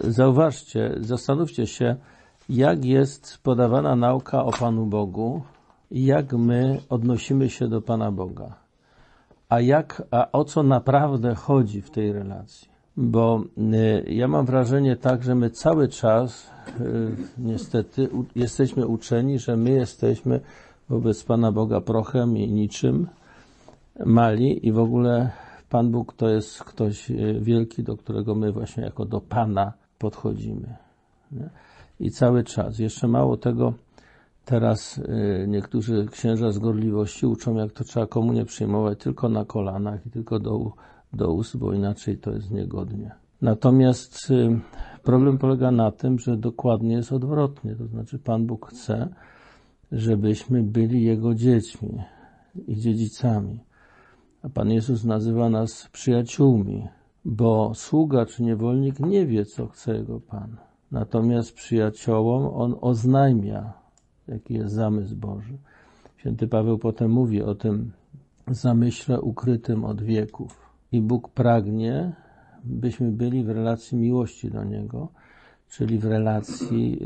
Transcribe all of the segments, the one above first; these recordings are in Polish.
zauważcie, zastanówcie się, jak jest podawana nauka o Panu Bogu i jak my odnosimy się do Pana Boga. A jak, a o co naprawdę chodzi w tej relacji? Bo y, ja mam wrażenie tak, że my cały czas y, niestety jesteśmy uczeni, że my jesteśmy wobec Pana Boga prochem i niczym mali i w ogóle Pan Bóg to jest ktoś y, wielki, do którego my właśnie jako do Pana podchodzimy. Nie? I cały czas. Jeszcze mało tego, teraz y, niektórzy księża z gorliwości uczą, jak to trzeba komunię przyjmować tylko na kolanach i tylko do, do ust, bo inaczej to jest niegodnie. Natomiast y, problem polega na tym, że dokładnie jest odwrotnie. To znaczy Pan Bóg chce, żebyśmy byli Jego dziećmi i dziedzicami. A Pan Jezus nazywa nas przyjaciółmi, bo sługa czy niewolnik nie wie, co chce Jego Pan. Natomiast przyjaciołom on oznajmia, jaki jest zamysł Boży. Święty Paweł potem mówi o tym zamyśle ukrytym od wieków. I Bóg pragnie, byśmy byli w relacji miłości do Niego, czyli w relacji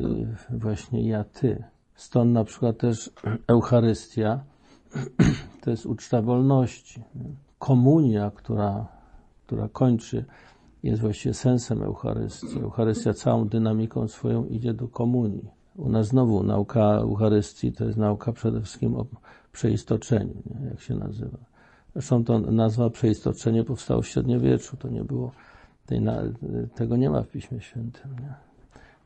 y, właśnie ja-ty. Stąd na przykład też Eucharystia to jest uczta wolności. Komunia, która, która kończy, jest właściwie sensem Eucharystii. Eucharystia całą dynamiką swoją idzie do komunii. U nas znowu nauka Eucharystii to jest nauka przede wszystkim o przeistoczeniu, nie? jak się nazywa. Zresztą to nazwa przeistoczenie powstało w średniowieczu, to nie było, tej, tego nie ma w Piśmie Świętym. Nie?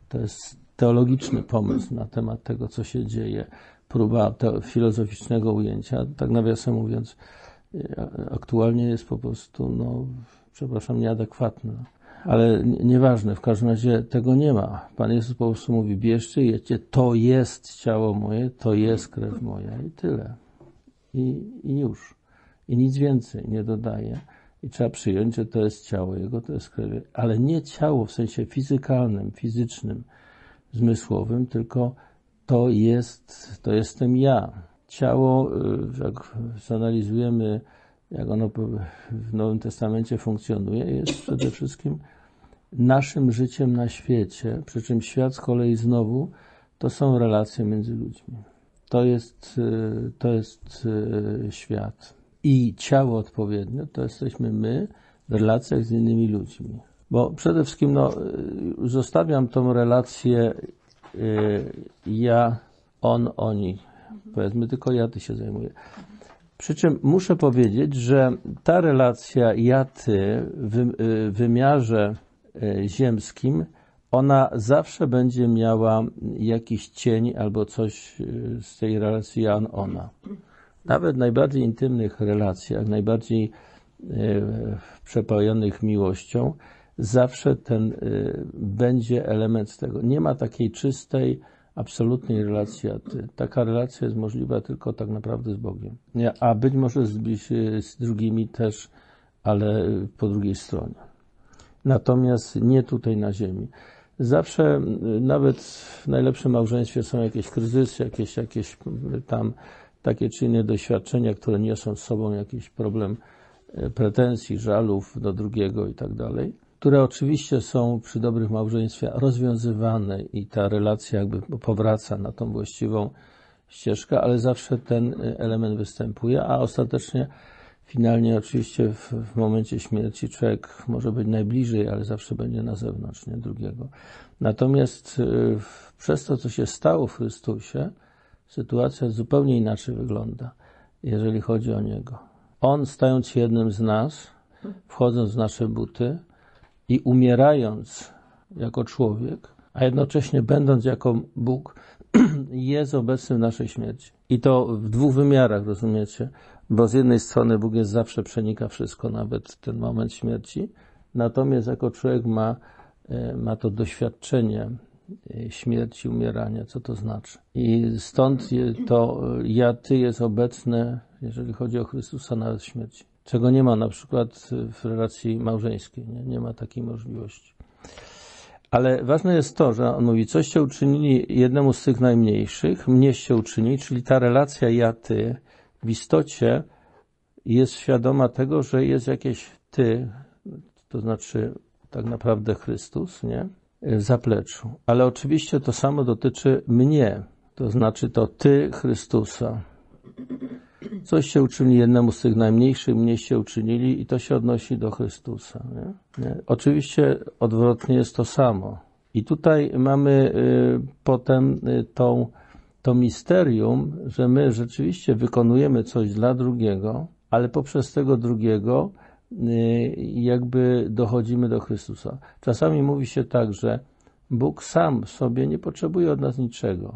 To jest teologiczny pomysł na temat tego, co się dzieje, próba filozoficznego ujęcia, tak nawiasem mówiąc, aktualnie jest po prostu, no, przepraszam, nieadekwatna. Ale nieważne, w każdym razie tego nie ma. Pan Jezus po prostu mówi, bierzcie, jecie, to jest ciało moje, to jest krew moja i tyle. I, I już. I nic więcej nie dodaje. I trzeba przyjąć, że to jest ciało Jego, to jest krew. Ale nie ciało w sensie fizykalnym, fizycznym, zmysłowym, tylko to jest, to jestem ja. Ciało, y, jak zanalizujemy, jak ono w Nowym Testamencie funkcjonuje, jest przede wszystkim naszym życiem na świecie, przy czym świat z kolei znowu to są relacje między ludźmi. To jest, y, to jest y, świat. I ciało odpowiednio to jesteśmy my w relacjach z innymi ludźmi. Bo przede wszystkim no, zostawiam tą relację ja, on, oni. Powiedzmy, tylko ja ty się zajmuję. Przy czym muszę powiedzieć, że ta relacja ja-ty w wymiarze ziemskim, ona zawsze będzie miała jakiś cień albo coś z tej relacji ja-ona. Nawet w najbardziej intymnych relacjach, najbardziej przepełnionych miłością, zawsze ten będzie element z tego. Nie ma takiej czystej, absolutnej relacji, a ty. Taka relacja jest możliwa tylko tak naprawdę z Bogiem. A być może z, z drugimi też, ale po drugiej stronie. Natomiast nie tutaj na ziemi. Zawsze, nawet w najlepszym małżeństwie są jakieś kryzysy, jakieś, jakieś tam takie czy inne doświadczenia, które niosą z sobą jakiś problem pretensji, żalów do drugiego i tak dalej które oczywiście są przy dobrych małżeństwie rozwiązywane i ta relacja jakby powraca na tą właściwą ścieżkę, ale zawsze ten element występuje, a ostatecznie finalnie oczywiście w, w momencie śmierci człowiek może być najbliżej, ale zawsze będzie na zewnątrz, nie drugiego. Natomiast y, przez to, co się stało w Chrystusie, sytuacja zupełnie inaczej wygląda, jeżeli chodzi o Niego. On, stając jednym z nas, wchodząc w nasze buty, i umierając jako człowiek, a jednocześnie będąc jako Bóg, jest obecny w naszej śmierci. I to w dwóch wymiarach, rozumiecie? Bo z jednej strony Bóg jest zawsze przenika wszystko, nawet ten moment śmierci, natomiast jako człowiek ma, e, ma to doświadczenie e, śmierci, umierania, co to znaczy. I stąd to ja, ty jest obecne, jeżeli chodzi o Chrystusa, nawet w śmierci czego nie ma na przykład w relacji małżeńskiej. Nie, nie ma takiej możliwości. Ale ważne jest to, że on mówi, coście uczynili jednemu z tych najmniejszych, mnieście uczyni, czyli ta relacja ja-ty w istocie jest świadoma tego, że jest jakieś ty, to znaczy tak naprawdę Chrystus, nie? w zapleczu. Ale oczywiście to samo dotyczy mnie, to znaczy to Ty, Chrystusa. Coście uczynili jednemu z tych najmniejszych, mnieście uczynili i to się odnosi do Chrystusa. Nie? Nie? Oczywiście odwrotnie jest to samo. I tutaj mamy y, potem y, tą, to misterium, że my rzeczywiście wykonujemy coś dla drugiego, ale poprzez tego drugiego y, jakby dochodzimy do Chrystusa. Czasami mówi się tak, że Bóg sam sobie nie potrzebuje od nas niczego.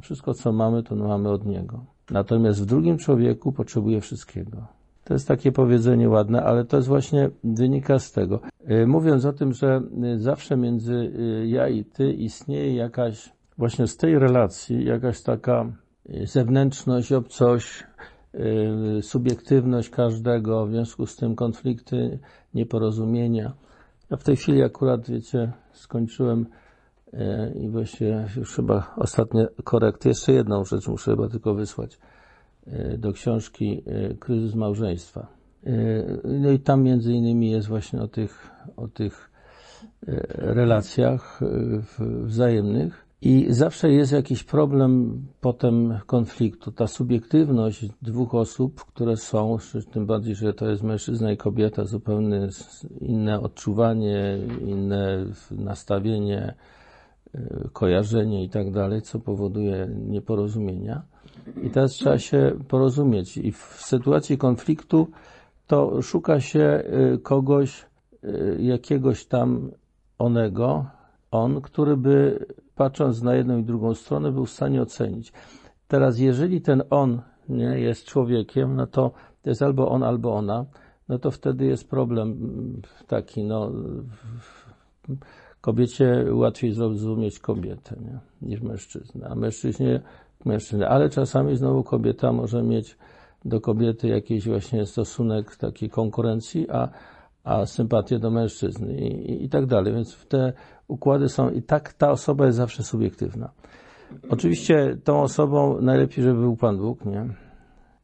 Wszystko, co mamy, to mamy od Niego. Natomiast w drugim człowieku potrzebuje wszystkiego. To jest takie powiedzenie ładne, ale to jest właśnie wynika z tego. Y, mówiąc o tym, że y, zawsze między y, ja i ty istnieje jakaś, właśnie z tej relacji, jakaś taka zewnętrzność, obcość, subiektywność każdego, w związku z tym konflikty, nieporozumienia. Ja w tej chwili akurat, wiecie, skończyłem i właśnie już chyba ostatnie korekty. Jeszcze jedną rzecz muszę chyba tylko wysłać do książki Kryzys Małżeństwa. No i tam między innymi jest właśnie o tych, o tych relacjach wzajemnych. I zawsze jest jakiś problem potem konfliktu. Ta subiektywność dwóch osób, które są, tym bardziej, że to jest mężczyzna i kobieta, zupełnie inne odczuwanie, inne nastawienie, kojarzenie i tak dalej, co powoduje nieporozumienia. I teraz trzeba się porozumieć. I w sytuacji konfliktu to szuka się y, kogoś, y, jakiegoś tam onego, on, który by patrząc na jedną i drugą stronę był w stanie ocenić. Teraz jeżeli ten on nie, jest człowiekiem, no to to jest albo on, albo ona, no to wtedy jest problem mm, taki, no kobiecie łatwiej zrozumieć kobietę nie, niż mężczyznę, a mężczyźnie mężczyznę. Ale czasami znowu kobieta może mieć do kobiety jakiś właśnie stosunek takiej konkurencji, a, a sympatię do mężczyzny i, i, i tak dalej. Więc te układy są i tak ta osoba jest zawsze subiektywna. Oczywiście tą osobą najlepiej, żeby był Pan Bóg, nie?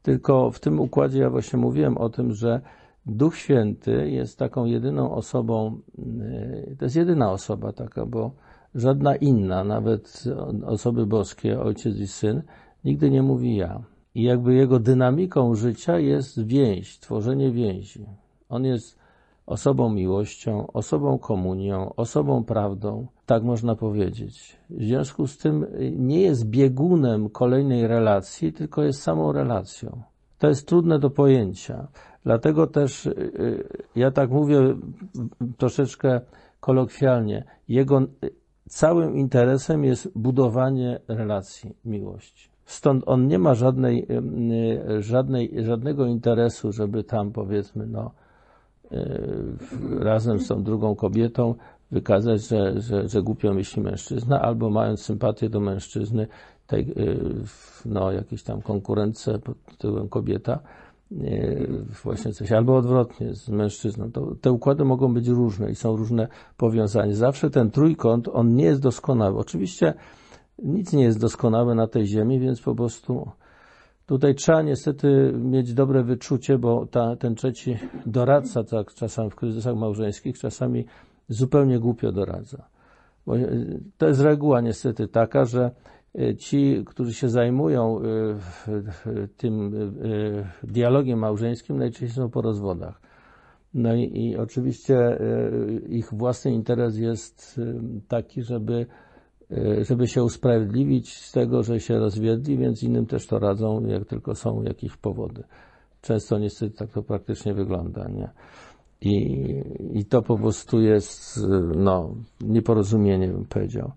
Tylko w tym układzie ja właśnie mówiłem o tym, że Duch Święty jest taką jedyną osobą, y, to jest jedyna osoba taka, bo żadna inna, nawet osoby boskie, Ojciec i Syn, nigdy nie mówi ja. I jakby jego dynamiką życia jest więź, tworzenie więzi. On jest osobą miłością, osobą komunią, osobą prawdą, tak można powiedzieć. W związku z tym nie jest biegunem kolejnej relacji, tylko jest samą relacją. To jest trudne do pojęcia. Dlatego też y, y, ja tak mówię troszeczkę kolokwialnie. Jego całym interesem jest budowanie relacji miłości. Stąd on nie ma żadnej, y, żadnej, żadnego interesu, żeby tam powiedzmy, no, razem z tą drugą kobietą wykazać, że, że, że głupio myśli mężczyzna, albo mając sympatię do mężczyzny, tej, no, jakieś tam konkurencję pod tytułem kobieta, właśnie coś, albo odwrotnie z mężczyzną. To, te układy mogą być różne i są różne powiązania. Zawsze ten trójkąt, on nie jest doskonały. Oczywiście nic nie jest doskonałe na tej ziemi, więc po prostu tutaj trzeba niestety mieć dobre wyczucie, bo ta, ten trzeci doradca, tak czasami w kryzysach małżeńskich, czasami zupełnie głupio doradza. Bo to jest reguła niestety taka, że ci, którzy się zajmują y, tym y, dialogiem małżeńskim, najczęściej są po rozwodach. No i, i, oczywiście ich własny interes jest taki, żeby, żeby się usprawiedliwić z tego, że się rozwiedli, więc innym też to radzą, jak tylko są jakieś powody. Często niestety tak to praktycznie wygląda, nie? I, i to po prostu jest, no, nieporozumienie, bym powiedział.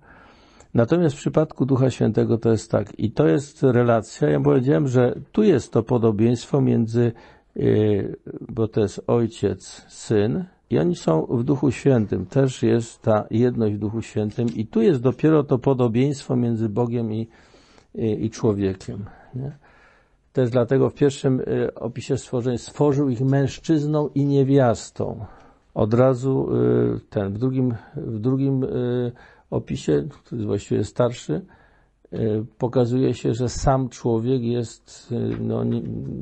Natomiast w przypadku Ducha Świętego to jest tak. I to jest relacja. Ja powiedziałem, że tu jest to podobieństwo między, y, bo to jest ojciec, syn, i oni są w Duchu Świętym. Też jest ta jedność w Duchu Świętym. I tu jest dopiero to podobieństwo między Bogiem i, i, i człowiekiem. Nie? Też dlatego w pierwszym y, opisie stworzenia stworzył ich mężczyzną i niewiastą. Od razu y, ten, w drugim, w drugim opisie, który jest właściwie starszy, e, pokazuje się, że sam człowiek jest e, no,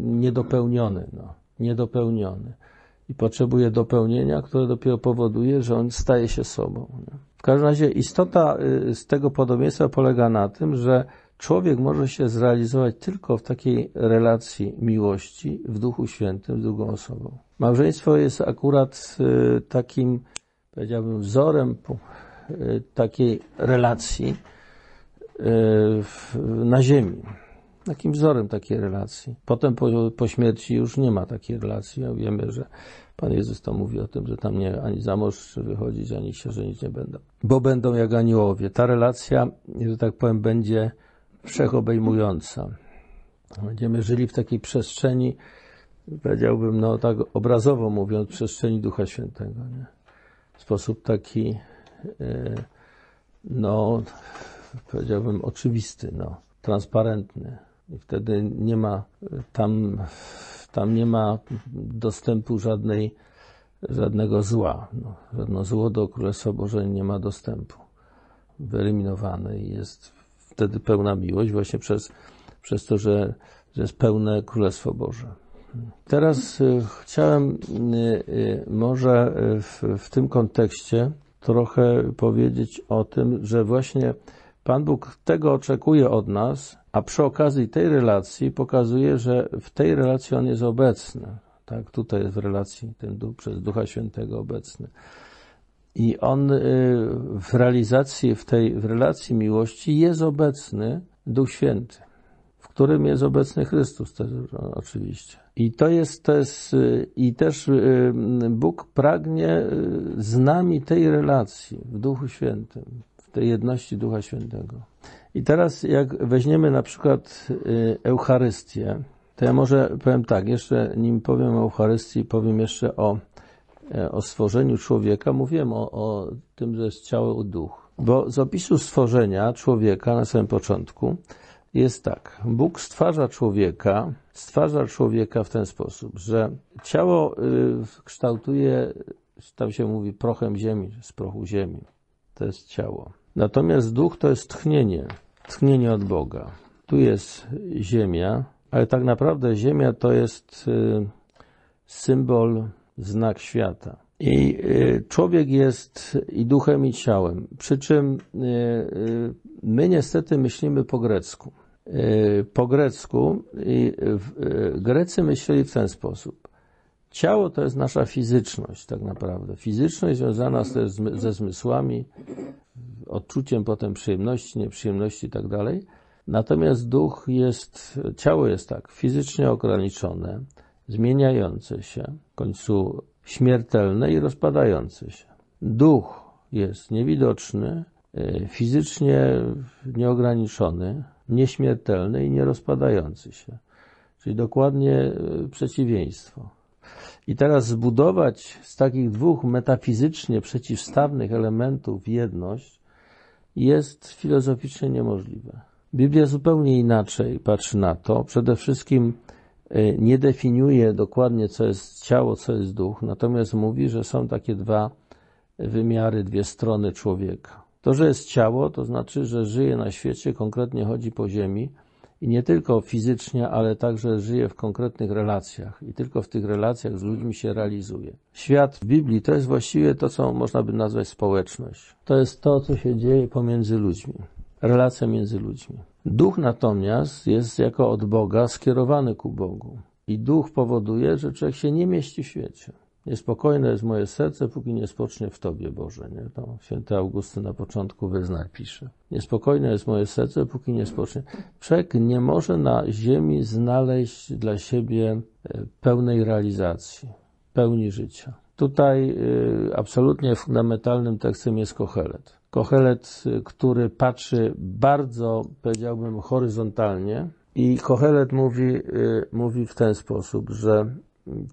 niedopełniony, no, niedopełniony i potrzebuje dopełnienia, które dopiero powoduje, że on staje się sobą. Nie? W każdym razie istota y, z tego podobieństwa polega na tym, że człowiek może się zrealizować tylko w takiej relacji miłości w Duchu Świętym z drugą osobą. Małżeństwo jest akurat takim, powiedziałbym, wzorem takiej relacji na ziemi. Takim wzorem takiej relacji. Potem po, po śmierci już nie ma takiej relacji. Ja wiemy, że Pan Jezus to mówi o tym, że tam nie ani za mąż wychodzić, ani się żenić nie będą. Bo będą jak aniołowie. Ta relacja, że tak powiem, będzie wszechobejmująca. Będziemy żyli w takiej przestrzeni, powiedziałbym, no tak obrazowo mówiąc, przestrzeni Ducha Świętego. Nie? W sposób taki, no, powiedziałbym, oczywisty, no, transparentny. I wtedy nie ma tam, tam nie ma dostępu żadnej, żadnego zła. No, żadne zło do Królestwa Boże nie ma dostępu. Wyeliminowane i jest wtedy pełna miłość właśnie przez, przez to, że, że jest pełne Królestwo Boże. Teraz y, chciałem y, y, może w, w tym kontekście trochę powiedzieć o tym, że właśnie Pan Bóg tego oczekuje od nas, a przy okazji tej relacji pokazuje, że w tej relacji On jest obecny. Tak, tutaj jest w relacji ten duch, przez Ducha Świętego obecny. I On y, w realizacji, w tej w relacji miłości jest obecny Duch Święty, w którym jest obecny Chrystus też oczywiście. I to jest, to jest y, i też y, Bóg pragnie z nami tej relacji w Duchu Świętym, w tej jedności Ducha Świętego. I teraz jak weźmiemy na przykład Eucharystię, to ja może powiem tak, jeszcze nim powiem o Eucharystii, powiem jeszcze o E, o stworzeniu człowieka, mówiłem o, o tym, że jest ciało duch. Bo z opisu stworzenia człowieka na samym początku jest tak. Bóg stwarza człowieka, stwarza człowieka w ten sposób, że ciało y, kształtuje, tam się mówi prochem ziemi, z prochu ziemi. To jest ciało. Natomiast duch to jest tchnienie, tchnienie od Boga. Tu jest ziemia, ale tak naprawdę ziemia to jest y, symbol znak świata. I y, człowiek jest i duchem, i ciałem. Przy czym my niestety myślimy po grecku. Po grecku i Grecy myśleli w ten sposób. Ciało to jest nasza fizyczność, tak naprawdę. Fizyczność związana z, ze zmysłami, odczuciem potem przyjemności, nieprzyjemności i tak dalej. Natomiast duch jest, ciało jest tak, fizycznie ograniczone, zmieniające się, w końcu śmiertelne i rozpadające się. Duch jest niewidoczny, e, fizycznie nieograniczony, nieśmiertelny i nierozpadający się. Czyli dokładnie e, przeciwieństwo. I teraz zbudować z takich dwóch metafizycznie przeciwstawnych elementów jedność jest filozoficznie niemożliwe. Biblia zupełnie inaczej patrzy na to. Przede wszystkim Y, nie definiuje dokładnie, co jest ciało, co jest duch, natomiast mówi, że są takie dwa wymiary, dwie strony człowieka. To, że jest ciało, to znaczy, że żyje na świecie, konkretnie chodzi po ziemi i nie tylko fizycznie, ale także żyje w konkretnych relacjach i tylko w tych relacjach z ludźmi się realizuje. Świat w Biblii to jest właściwie to, co można by nazwać społeczność. To jest to, co się dzieje pomiędzy ludźmi. Relacja między ludźmi. Duch natomiast jest jako od Boga skierowany ku Bogu. I duch powoduje, że człowiek się nie mieści w świecie. Niespokojne jest moje serce, póki nie spocznie w Tobie, Boże. Nie? To święty Augusty na początku wyznar pisze. Niespokojne jest moje serce, póki nie spocznie. Człowiek nie może na ziemi znaleźć dla siebie e, pełnej realizacji, pełni życia. Tutaj y, absolutnie fundamentalnym tekstem jest Kohelet. Kohelet, y, który patrzy bardzo, powiedziałbym, horyzontalnie i Kohelet mówi, mówi w ten sposób, że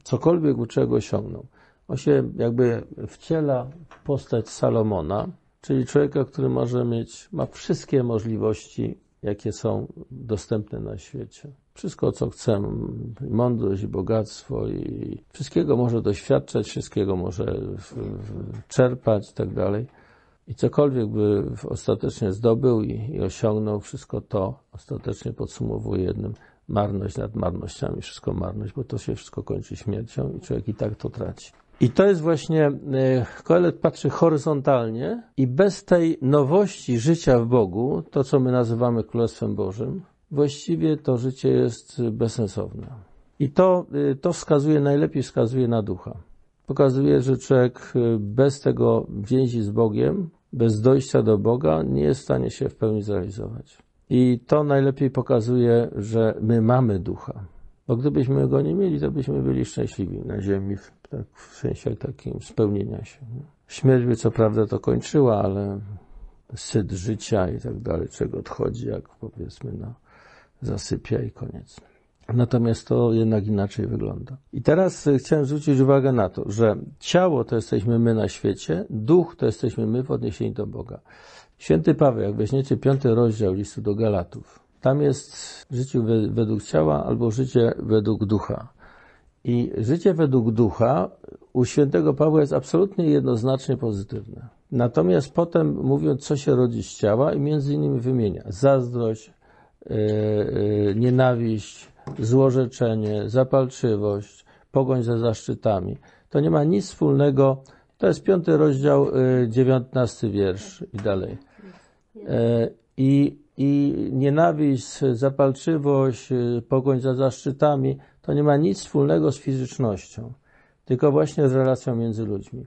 cokolwiek u czego osiągnął, on się jakby wciela w postać Salomona, czyli człowieka, który może mieć, ma wszystkie możliwości, jakie są dostępne na świecie wszystko, co chcę, mądrość i bogactwo i wszystkiego może doświadczać, wszystkiego może czerpać i tak dalej. I cokolwiek by ostatecznie zdobył i, i osiągnął, wszystko to ostatecznie podsumowuje jednym marność nad marnościami, wszystko marność, bo to się wszystko kończy śmiercią i człowiek i tak to traci. I to jest właśnie, e, Koelet patrzy horyzontalnie i bez tej nowości życia w Bogu, to co my nazywamy Królestwem Bożym, właściwie to życie jest bezsensowne. I to, e, to wskazuje, najlepiej wskazuje na ducha. Pokazuje, że człowiek e, bez tego więzi z Bogiem, bez dojścia do Boga, nie jest w stanie się w pełni zrealizować. I to najlepiej pokazuje, że my mamy ducha. Bo gdybyśmy go nie mieli, to byśmy byli szczęśliwi na ziemi, w, tak, w sensie takim spełnienia się. Śmierć by co prawda to kończyła, ale syt życia i tak dalej, czego odchodzi, jak powiedzmy, no, zasypia i koniec. Natomiast to jednak inaczej wygląda. I teraz e, chciałem zwrócić uwagę na to, że ciało to jesteśmy my na świecie, duch to jesteśmy my w odniesieniu do Boga. Święty Paweł, jak weźmiecie piąty rozdział listu do Galatów, tam jest życie według ciała albo życie według ducha. I życie według ducha u świętego Pawła jest absolutnie jednoznacznie pozytywne. Natomiast potem mówiąc, co się rodzi z ciała i między innymi wymienia zazdrość, yy, yy, nienawiść, złorzeczenie, zapalczywość, pogoń za zaszczytami. To nie ma nic wspólnego. To jest piąty rozdział, yy, dziewiętnasty wiersz i dalej. I i nienawiść, zapalczywość, y, pogoń za zaszczytami, to nie ma nic wspólnego z fizycznością, tylko właśnie z relacją między ludźmi.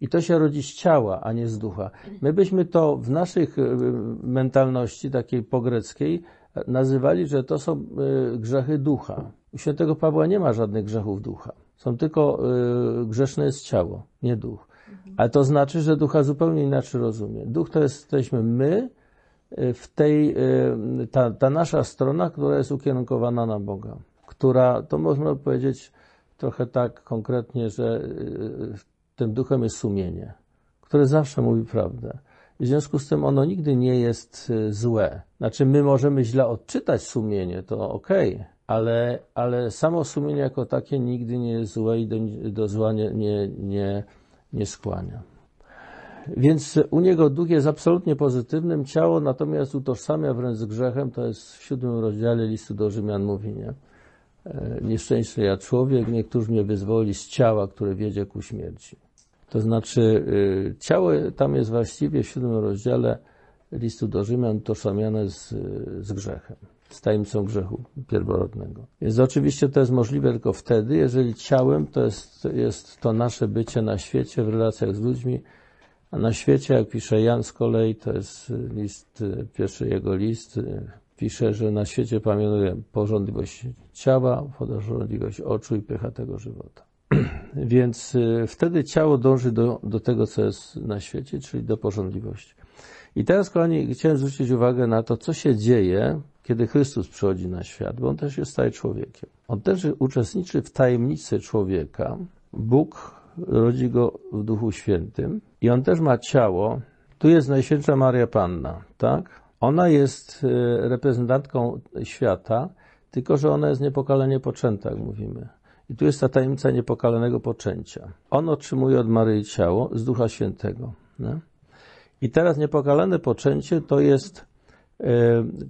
I to się rodzi z ciała, a nie z ducha. My byśmy to w naszych y, mentalności, takiej pogreckiej, nazywali, że to są grzechy ducha. U świętego Pawła nie ma żadnych grzechów ducha. Są tylko grzeszne jest ciało, nie duch. Ale to znaczy, że ducha zupełnie inaczej rozumie. Duch to jesteśmy my, w tej, y, ta, ta nasza strona, która jest ukierunkowana na Boga, która, to można powiedzieć trochę tak konkretnie, że y, tym duchem jest sumienie, które zawsze mówi prawdę. W związku z tym ono nigdy nie jest y, złe. Znaczy, my możemy źle odczytać sumienie, to ok, ale, ale samo sumienie jako takie nigdy nie jest złe i do, do zła nie, nie, nie, nie skłania. Więc u niego duch jest absolutnie pozytywnym, ciało natomiast utożsamia wręcz z grzechem, to jest w siódmym rozdziale listu do Rzymian mówi, nie? E, nieszczęśliwy ja człowiek, niektórzy mnie wyzwoli z ciała, które wiedzie ku śmierci. To znaczy, y, ciało tam jest właściwie w siódmym rozdziale listu do Rzymian utożsamiane z, z grzechem, z tajemnicą grzechu pierworodnego. Więc oczywiście to jest możliwe tylko wtedy, jeżeli ciałem to jest, jest to nasze bycie na świecie, w relacjach z ludźmi, a na świecie, jak pisze Jan z kolei, to jest list, pierwszy jego list, pisze, że na świecie panuje porządliwość ciała, porządliwość oczu i pycha tego żywota. Więc y, wtedy ciało dąży do, do tego, co jest na świecie, czyli do porządliwości. I teraz, kochani, chciałem zwrócić uwagę na to, co się dzieje, kiedy Chrystus przychodzi na świat, bo On też jest staje człowiekiem. On też uczestniczy w tajemnicy człowieka. Bóg rodzi go w Duchu Świętym i on też ma ciało. Tu jest Najświętsza Maria Panna, tak? Ona jest e, reprezentantką świata, tylko że ona jest niepokalenie poczęta, jak mówimy. I tu jest ta tajemnica niepokalanego poczęcia. On otrzymuje od Maryi ciało z Ducha Świętego. Nie? I teraz niepokalane poczęcie to jest,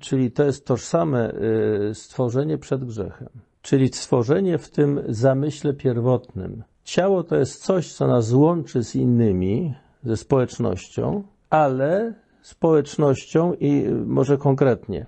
czyli to jest tożsame e, stworzenie przed grzechem. Czyli stworzenie w tym zamyśle pierwotnym, Ciało to jest coś, co nas łączy z innymi, ze społecznością, ale społecznością i może konkretnie,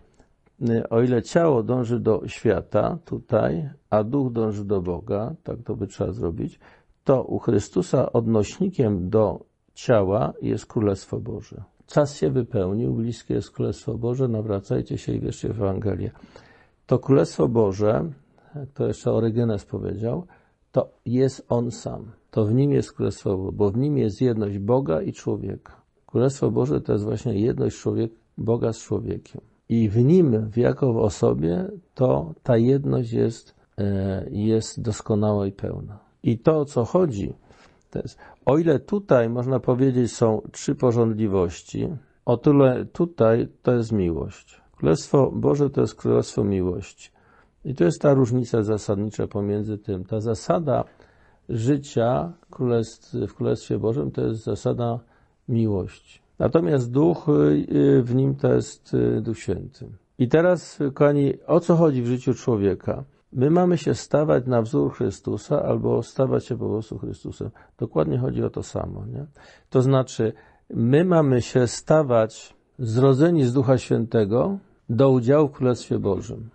o ile ciało dąży do świata tutaj, a duch dąży do Boga, tak to by trzeba zrobić, to u Chrystusa odnośnikiem do ciała jest Królestwo Boże. Czas się wypełnił, bliskie jest Królestwo Boże, nawracajcie się i wierzcie w Ewangelię. To Królestwo Boże, jak to jeszcze Orygenes powiedział, to jest On sam. To w Nim jest Królestwo Boże, bo w Nim jest jedność Boga i człowieka. Królestwo Boże to jest właśnie jedność człowiek, Boga z człowiekiem. I w Nim, jako w osobie, to ta jedność jest, e, jest doskonała i pełna. I to, o co chodzi, o ile tutaj, można powiedzieć, są trzy porządliwości, o tyle tutaj to jest miłość. Królestwo Boże to jest królestwo miłości. I to jest ta różnica zasadnicza pomiędzy tym. Ta zasada życia w Królestwie Bożym to jest zasada miłości. Natomiast duch y, w nim to jest y, Duch Święty. I teraz, kochani, o co chodzi w życiu człowieka? My mamy się stawać na wzór Chrystusa albo stawać się po prostu Chrystusem. Dokładnie chodzi o to samo. Nie? To znaczy, my mamy się stawać zrodzeni z Ducha Świętego do udziału w Królestwie Bożym.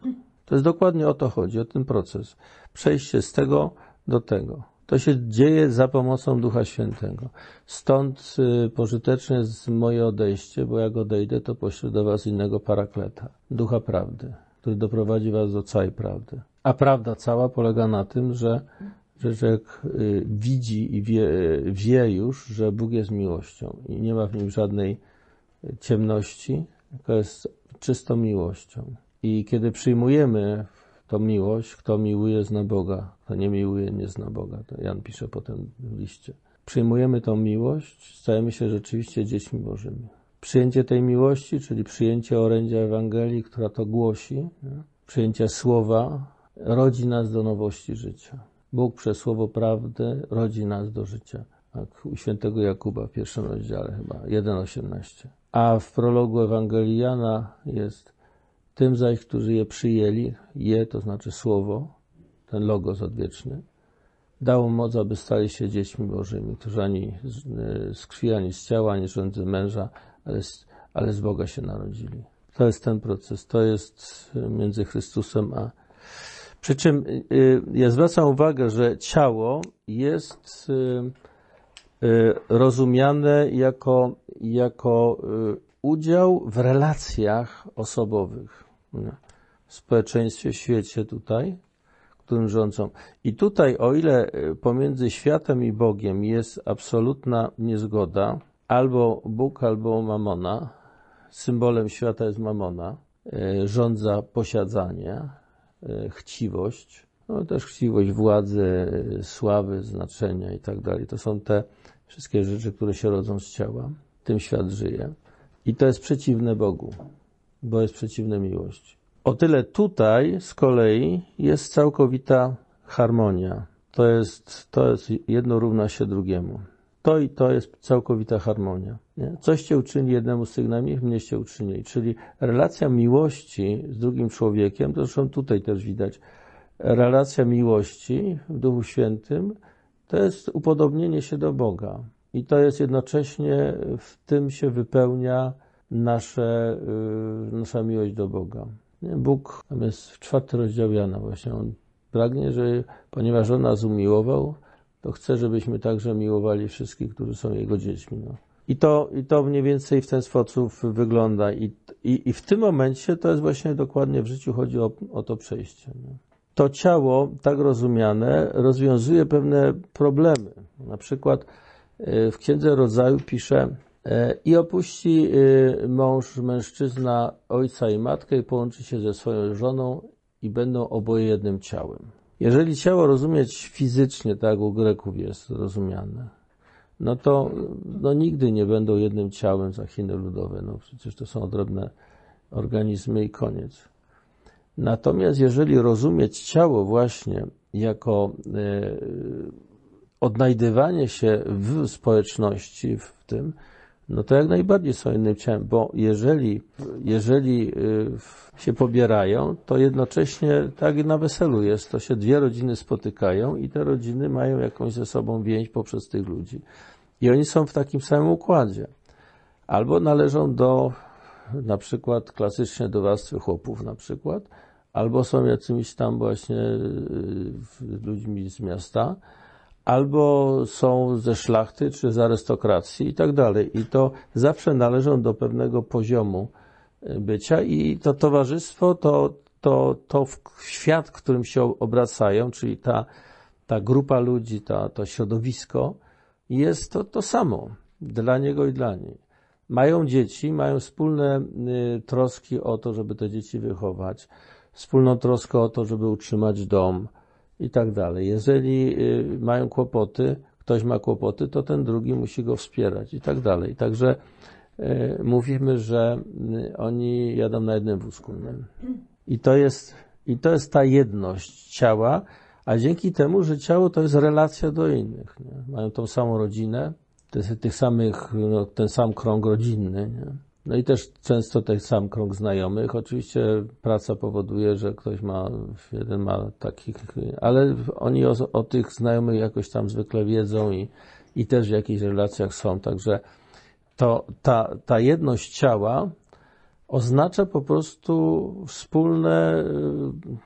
To jest dokładnie o to chodzi, o ten proces. Przejście z tego do tego. To się dzieje za pomocą Ducha Świętego. Stąd y, pożyteczne jest moje odejście, bo jak odejdę, to poślę do was innego parakleta, Ducha Prawdy, który doprowadzi was do całej prawdy. A prawda cała polega na tym, że, człowiek y, widzi i wie, wie już, że Bóg jest miłością i nie ma w nim żadnej ciemności, tylko jest czystą miłością. I kiedy przyjmujemy tą miłość, kto miłuje, zna Boga, kto nie miłuje, nie zna Boga. To Jan pisze potem w liście. Przyjmujemy tą miłość, stajemy się rzeczywiście dziećmi Bożymi. Przyjęcie tej miłości, czyli przyjęcie orędzia Ewangelii, która to głosi, nie? przyjęcie słowa, rodzi nas do nowości życia. Bóg przez słowo prawdy rodzi nas do życia. Jak u świętego Jakuba w pierwszym rozdziale chyba, 1,18. A w prologu Ewangelii Jana jest tym zaś, którzy je przyjęli, je, to znaczy słowo, ten logos odwieczny, dało moc, aby stali się dziećmi Bożymi, którzy ani z krwi, ani z ciała, ani rządzy męża, ale z, ale z Boga się narodzili. To jest ten proces, to jest między Chrystusem a. Przy czym y, ja zwracam uwagę, że ciało jest y, y, rozumiane jako, jako udział w relacjach osobowych w społeczeństwie, w świecie tutaj, którym rządzą. I tutaj, o ile pomiędzy światem i Bogiem jest absolutna niezgoda, albo Bóg, albo Mamona, symbolem świata jest Mamona, rządza posiadanie, chciwość, no też chciwość władzy, sławy, znaczenia i tak dalej. To są te wszystkie rzeczy, które się rodzą z ciała. Tym świat żyje. I to jest przeciwne Bogu bo jest przeciwne miłości. O tyle tutaj z kolei jest całkowita harmonia. To jest, to jest jedno równa się drugiemu. To i to jest całkowita harmonia. Nie? Coście uczyni jednemu z tych najmniej, mnieście uczynili. Czyli relacja miłości z drugim człowiekiem, to zresztą tutaj też widać, relacja miłości w Duchu Świętym to jest upodobnienie się do Boga. I to jest jednocześnie, w tym się wypełnia nasze, y, nasza miłość do Boga. Bóg, tam jest w czwarty rozdział Jana właśnie, on pragnie, że ponieważ On nas umiłował, to chce, żebyśmy także miłowali wszystkich, którzy są Jego dziećmi. No. I, to, I to mniej więcej w ten sposób wygląda. I, i, i w tym momencie to jest właśnie dokładnie w życiu chodzi o, o to przejście. No. To ciało, tak rozumiane, rozwiązuje pewne problemy. Na przykład y, w Księdze Rodzaju pisze, E, I opuści y, mąż, mężczyzna, ojca i matkę i połączy się ze swoją żoną i będą oboje jednym ciałem. Jeżeli ciało rozumieć fizycznie, tak jak u Greków jest rozumiane, no to no, nigdy nie będą jednym ciałem za Chiny ludowe. No przecież to są odrębne organizmy i koniec. Natomiast jeżeli rozumieć ciało właśnie jako e, odnajdywanie się w społeczności, w tym, no to jak najbardziej są innym ciałem, bo jeżeli, jeżeli y, się pobierają, to jednocześnie tak na weselu jest, to się dwie rodziny spotykają i te rodziny mają jakąś ze sobą więź poprzez tych ludzi. I oni są w takim samym układzie. Albo należą do, na przykład klasycznie do warstwy chłopów na przykład, albo są jakimiś tam właśnie y, ludźmi z miasta, albo są ze szlachty, czy z arystokracji i tak dalej. I to zawsze należą do pewnego poziomu e, bycia i to towarzystwo, to, to, to świat, w którym się obracają, czyli ta, ta grupa ludzi, ta, to środowisko, jest to, to samo dla niego i dla niej. Mają dzieci, mają wspólne y, troski o to, żeby te dzieci wychować, wspólną troskę o to, żeby utrzymać dom, i tak dalej. Jeżeli y, mają kłopoty, ktoś ma kłopoty, to ten drugi musi go wspierać i tak dalej. Także y, mówimy, że y, oni jadą na jednym wózku. I to jest, i to jest ta jedność ciała, a dzięki temu, że ciało to jest relacja do innych. Nie? Mają tą samą rodzinę, tych samych, no, ten sam krąg rodzinny. Nie? No i też często ten sam krąg znajomych. Oczywiście praca powoduje, że ktoś ma, jeden ma takich, ale oni o, o tych znajomych jakoś tam zwykle wiedzą i, i też w jakichś relacjach są. Także to, ta, ta jedność ciała oznacza po prostu wspólne y,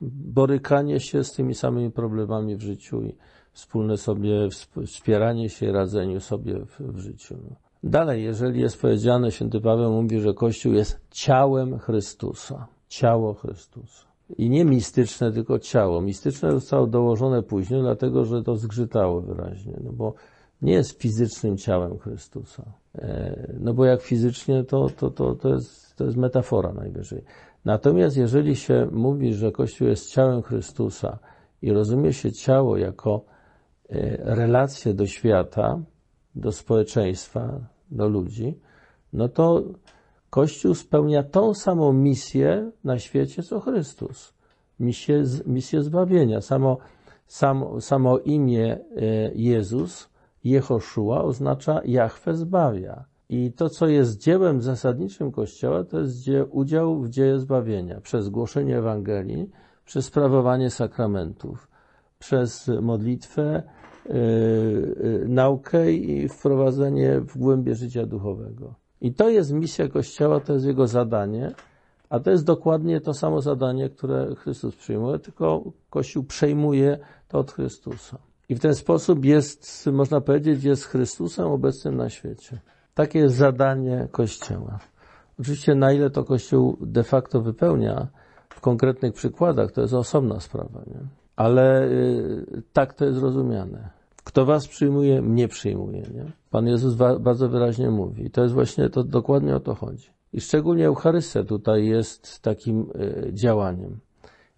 borykanie się z tymi samymi problemami w życiu i wspólne sobie wspieranie się, radzeniu sobie w, w życiu. Dalej, jeżeli jest powiedziane, święty Paweł mówi, że Kościół jest ciałem Chrystusa. Ciało Chrystusa. I nie mistyczne, tylko ciało. Mistyczne zostało dołożone później, dlatego że to zgrzytało wyraźnie, no bo nie jest fizycznym ciałem Chrystusa. E, no bo jak fizycznie, to, to, to, to, jest, to jest metafora najwyżej. Natomiast jeżeli się mówi, że Kościół jest ciałem Chrystusa i rozumie się ciało jako e, relację do świata, do społeczeństwa, do ludzi, no to Kościół spełnia tą samą misję na świecie, co Chrystus. Misję, misję zbawienia. Samo, samo, samo imię e, Jezus, Jehoszua, oznacza Jahwe zbawia. I to, co jest dziełem zasadniczym Kościoła, to jest udział w dzieje zbawienia przez głoszenie Ewangelii, przez sprawowanie sakramentów, przez modlitwę, naukę i wprowadzenie w głębie życia duchowego. I to jest misja Kościoła, to jest jego zadanie, a to jest dokładnie to samo zadanie, które Chrystus przyjmuje, tylko Kościół przejmuje to od Chrystusa. I w ten sposób jest, można powiedzieć, jest Chrystusem obecnym na świecie. Takie jest zadanie Kościoła. Oczywiście na ile to Kościół de facto wypełnia w konkretnych przykładach, to jest osobna sprawa, nie? ale y, tak to jest rozumiane. Kto was przyjmuje, mnie przyjmuje. Nie? Pan Jezus bardzo wyraźnie mówi. To jest właśnie, to dokładnie o to chodzi. I szczególnie Eucharystia tutaj jest takim y, działaniem.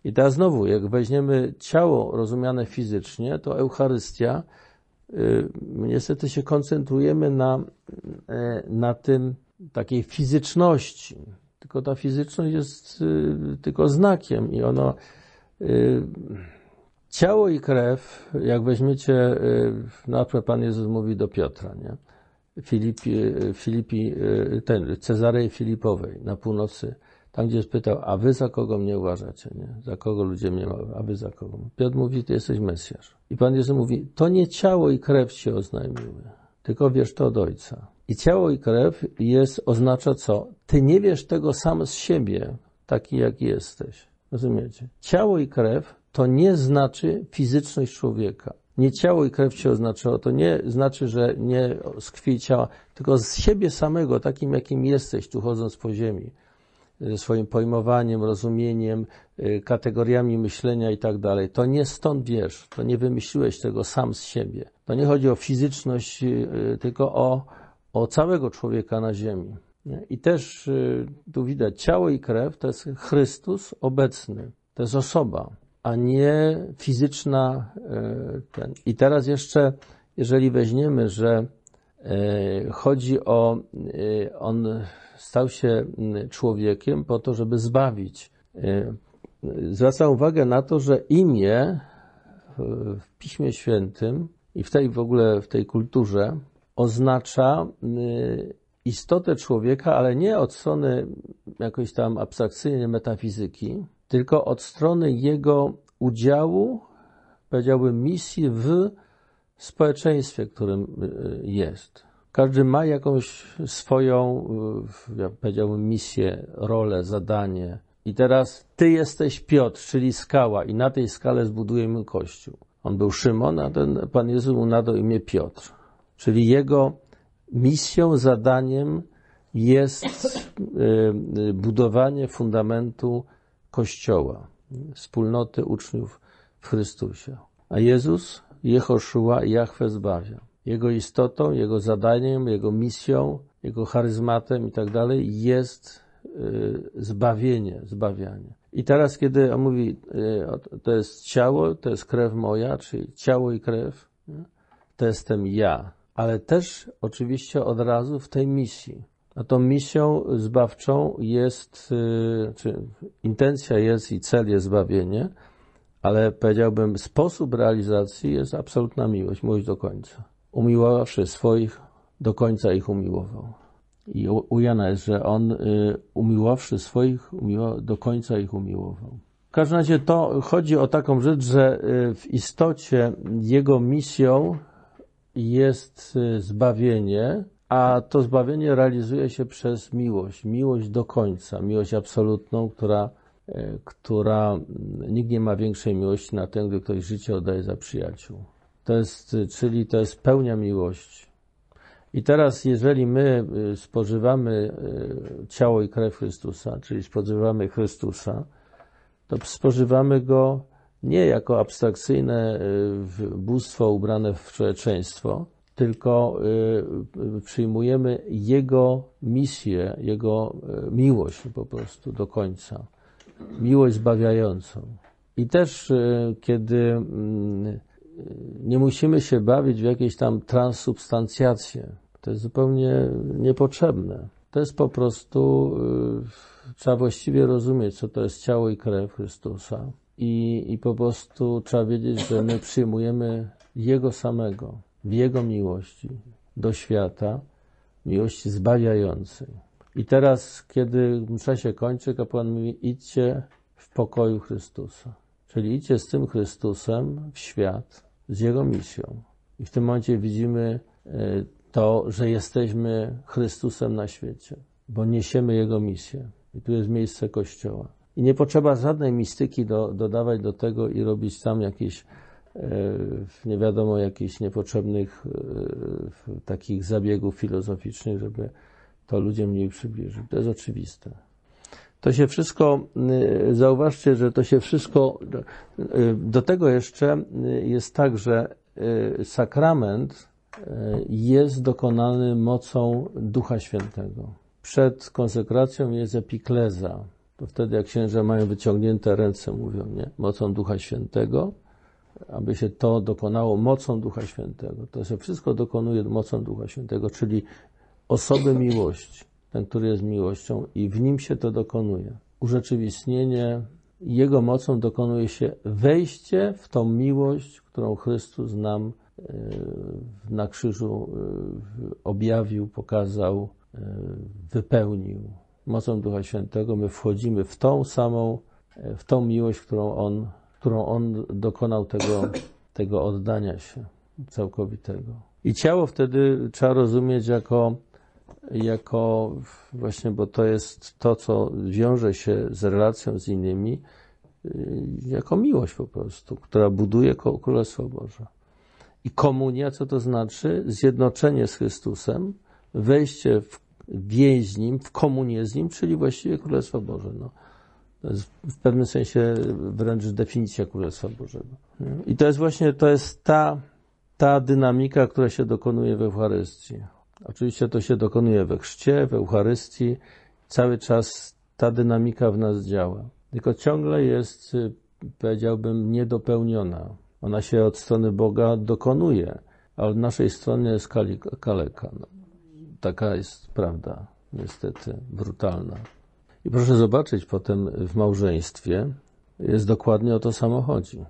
I teraz znowu, jak weźmiemy ciało rozumiane fizycznie, to Eucharystia, y, niestety się koncentrujemy na, y, na tym takiej fizyczności. Tylko ta fizyczność jest tylko znakiem i ono Ciało i krew, jak weźmiecie, y, na przykład Pan Jezus mówi do Piotra, nie? Filipi, y, Filipi y, ten, Cezarei Filipowej na północy, tam gdzie spytał, a wy za kogo mnie uważacie, nie? Za kogo ludzie mnie a wy za kogo? Piotr mówi, ty jesteś Mesjasz. I Pan Jezus mówi, to nie ciało i krew się oznajmiły, tylko wiesz to od Ojca. I ciało i krew jest, oznacza co? Ty nie wiesz tego sam z siebie, taki jak jesteś. Rozumiecie? Ciało i krew to nie znaczy fizyczność człowieka. Nie ciało i krew się oznaczało, to nie znaczy, że nie z krwi ciała, tylko z siebie samego, takim jakim jesteś, tu chodząc po ziemi, ze swoim pojmowaniem, rozumieniem, y, kategoriami myślenia i tak dalej. To nie stąd wiesz, to nie wymyśliłeś tego sam z siebie. To nie chodzi o fizyczność, y, tylko o, o całego człowieka na ziemi. I też y, tu widać, ciało i krew to jest Chrystus obecny, to jest osoba a nie fizyczna. E, ten. I teraz jeszcze, jeżeli weźmiemy, że e, chodzi o, e, on stał się człowiekiem po to, żeby zbawić. Zwracam uwagę na to, że imię w Piśmie Świętym i w tej w ogóle w tej kulturze oznacza istotę człowieka, ale nie od strony jakoś tam abstrakcyjnej metafizyki, tylko od strony jego udziału, powiedziałbym, misji w społeczeństwie, którym y, jest. Każdy ma jakąś swoją, y, ja powiedziałbym, misję, rolę, zadanie. I teraz ty jesteś Piotr, czyli skała, i na tej skale zbudujemy kościół. On był Szymon, a ten Pan Jezus mu nadał imię Piotr. Czyli jego misją, zadaniem jest y, budowanie fundamentu Kościoła, wspólnoty uczniów w Chrystusie. A Jezus, Jehoszua, Jahwe zbawia. Jego istotą, jego zadaniem, jego misją, jego charyzmatem i tak dalej jest y, zbawienie, zbawianie. I teraz, kiedy on mówi, y, to jest ciało, to jest krew moja, czyli ciało i krew, to jestem ja. Ale też oczywiście od razu w tej misji. A tą misją zbawczą jest, y, czy intencja jest i cel jest zbawienie, ale powiedziałbym, sposób realizacji jest absolutna miłość, miłość do końca. Umiłowawszy swoich, do końca ich umiłował. I u Jana jest, że on y, umiłowszy swoich, umiło, do końca ich umiłował. W każdym razie to chodzi o taką rzecz, że y, w istocie jego misją jest zbawienie, a to zbawienie realizuje się przez miłość. Miłość do końca, miłość absolutną, która, y, która mm, nikt nie ma większej miłości na ten, gdy ktoś życie oddaje za przyjaciół. To jest, y, czyli to jest pełnia miłości. I teraz, jeżeli my y, spożywamy y, ciało i krew Chrystusa, czyli spożywamy Chrystusa, to spożywamy go nie jako abstrakcyjne bóstwo ubrane w człowieczeństwo, tylko przyjmujemy Jego misję, Jego miłość po prostu do końca. Miłość zbawiającą. I też, kiedy mm, nie musimy się bawić w jakieś tam transsubstancjacje. To jest zupełnie niepotrzebne. To jest po prostu, trzeba właściwie rozumieć, co to jest ciało i krew Chrystusa. I, I po prostu trzeba wiedzieć, że my przyjmujemy Jego samego, w Jego miłości do świata, miłości zbawiającej. I teraz, kiedy msza się kończy, kapłan mówi, idźcie w pokoju Chrystusa. Czyli idźcie z tym Chrystusem w świat, z Jego misją. I w tym momencie widzimy e, to, że jesteśmy Chrystusem na świecie, bo niesiemy Jego misję. I tu jest miejsce Kościoła. I nie potrzeba żadnej mistyki do, dodawać do tego i robić tam jakieś, nie wiadomo, jakichś niepotrzebnych e, takich zabiegów filozoficznych, żeby to ludziom mniej przybliżyć. To jest oczywiste. To się wszystko, zauważcie, że to się wszystko, do tego jeszcze jest tak, że sakrament jest dokonany mocą Ducha Świętego. Przed konsekracją jest epikleza. To wtedy, jak księża mają wyciągnięte ręce, mówią, nie? Mocą Ducha Świętego, aby się to dokonało mocą Ducha Świętego. To się wszystko dokonuje mocą Ducha Świętego, czyli osoby miłości. Ten, który jest miłością i w nim się to dokonuje. Urzeczywistnienie Jego mocą dokonuje się wejście w tą miłość, którą Chrystus nam E, na krzyżu e, objawił, pokazał, e, wypełnił. Mocą Ducha Świętego my wchodzimy w tą samą, w tą miłość, którą On, którą on dokonał tego, tego oddania się całkowitego. I ciało wtedy trzeba rozumieć jako, jako właśnie, bo to jest to, co wiąże się z relacją z innymi, jako miłość po prostu, która buduje Królestwo Boże. I komunia, co to znaczy? Zjednoczenie z Chrystusem, wejście w więź z Nim, w komunię z Nim, czyli właściwie Królestwo Boże. No. To jest w pewnym sensie wręcz definicja Królestwa Bożego. I to jest właśnie, to jest ta, ta dynamika, która się dokonuje w Eucharystii. Oczywiście to się dokonuje we chrzcie, w Eucharystii. Cały czas ta dynamika w nas działa. Tylko ciągle jest, powiedziałbym, niedopełniona. Ona się od strony Boga dokonuje, a od naszej strony jest kaleka. No, taka jest prawda, niestety, brutalna. I proszę zobaczyć potem w małżeństwie, jest dokładnie o to samo chodzi.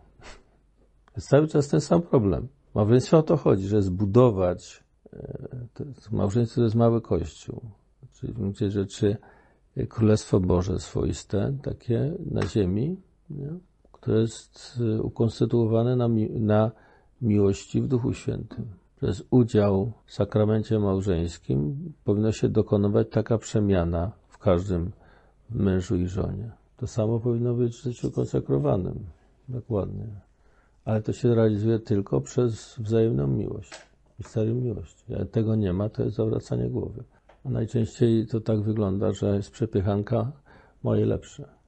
Jest cały czas ten sam problem. W małżeństwie o to chodzi, że zbudować, e, to jest, małżeństwo to jest mały kościół. Czyli w rzeczy Królestwo Boże swoiste, takie na ziemi, nie? to jest y, ukonstytuowane na, mi na miłości w Duchu Świętym. Przez udział w sakramencie małżeńskim powinno się dokonywać taka przemiana w każdym mężu i żonie. To samo powinno być w życiu konsekrowanym. Dokładnie. Ale to się realizuje tylko przez wzajemną miłość. Historię miłości. Jak tego nie ma, to jest zawracanie głowy. A najczęściej to tak wygląda, że jest przepychanka moje lepsze.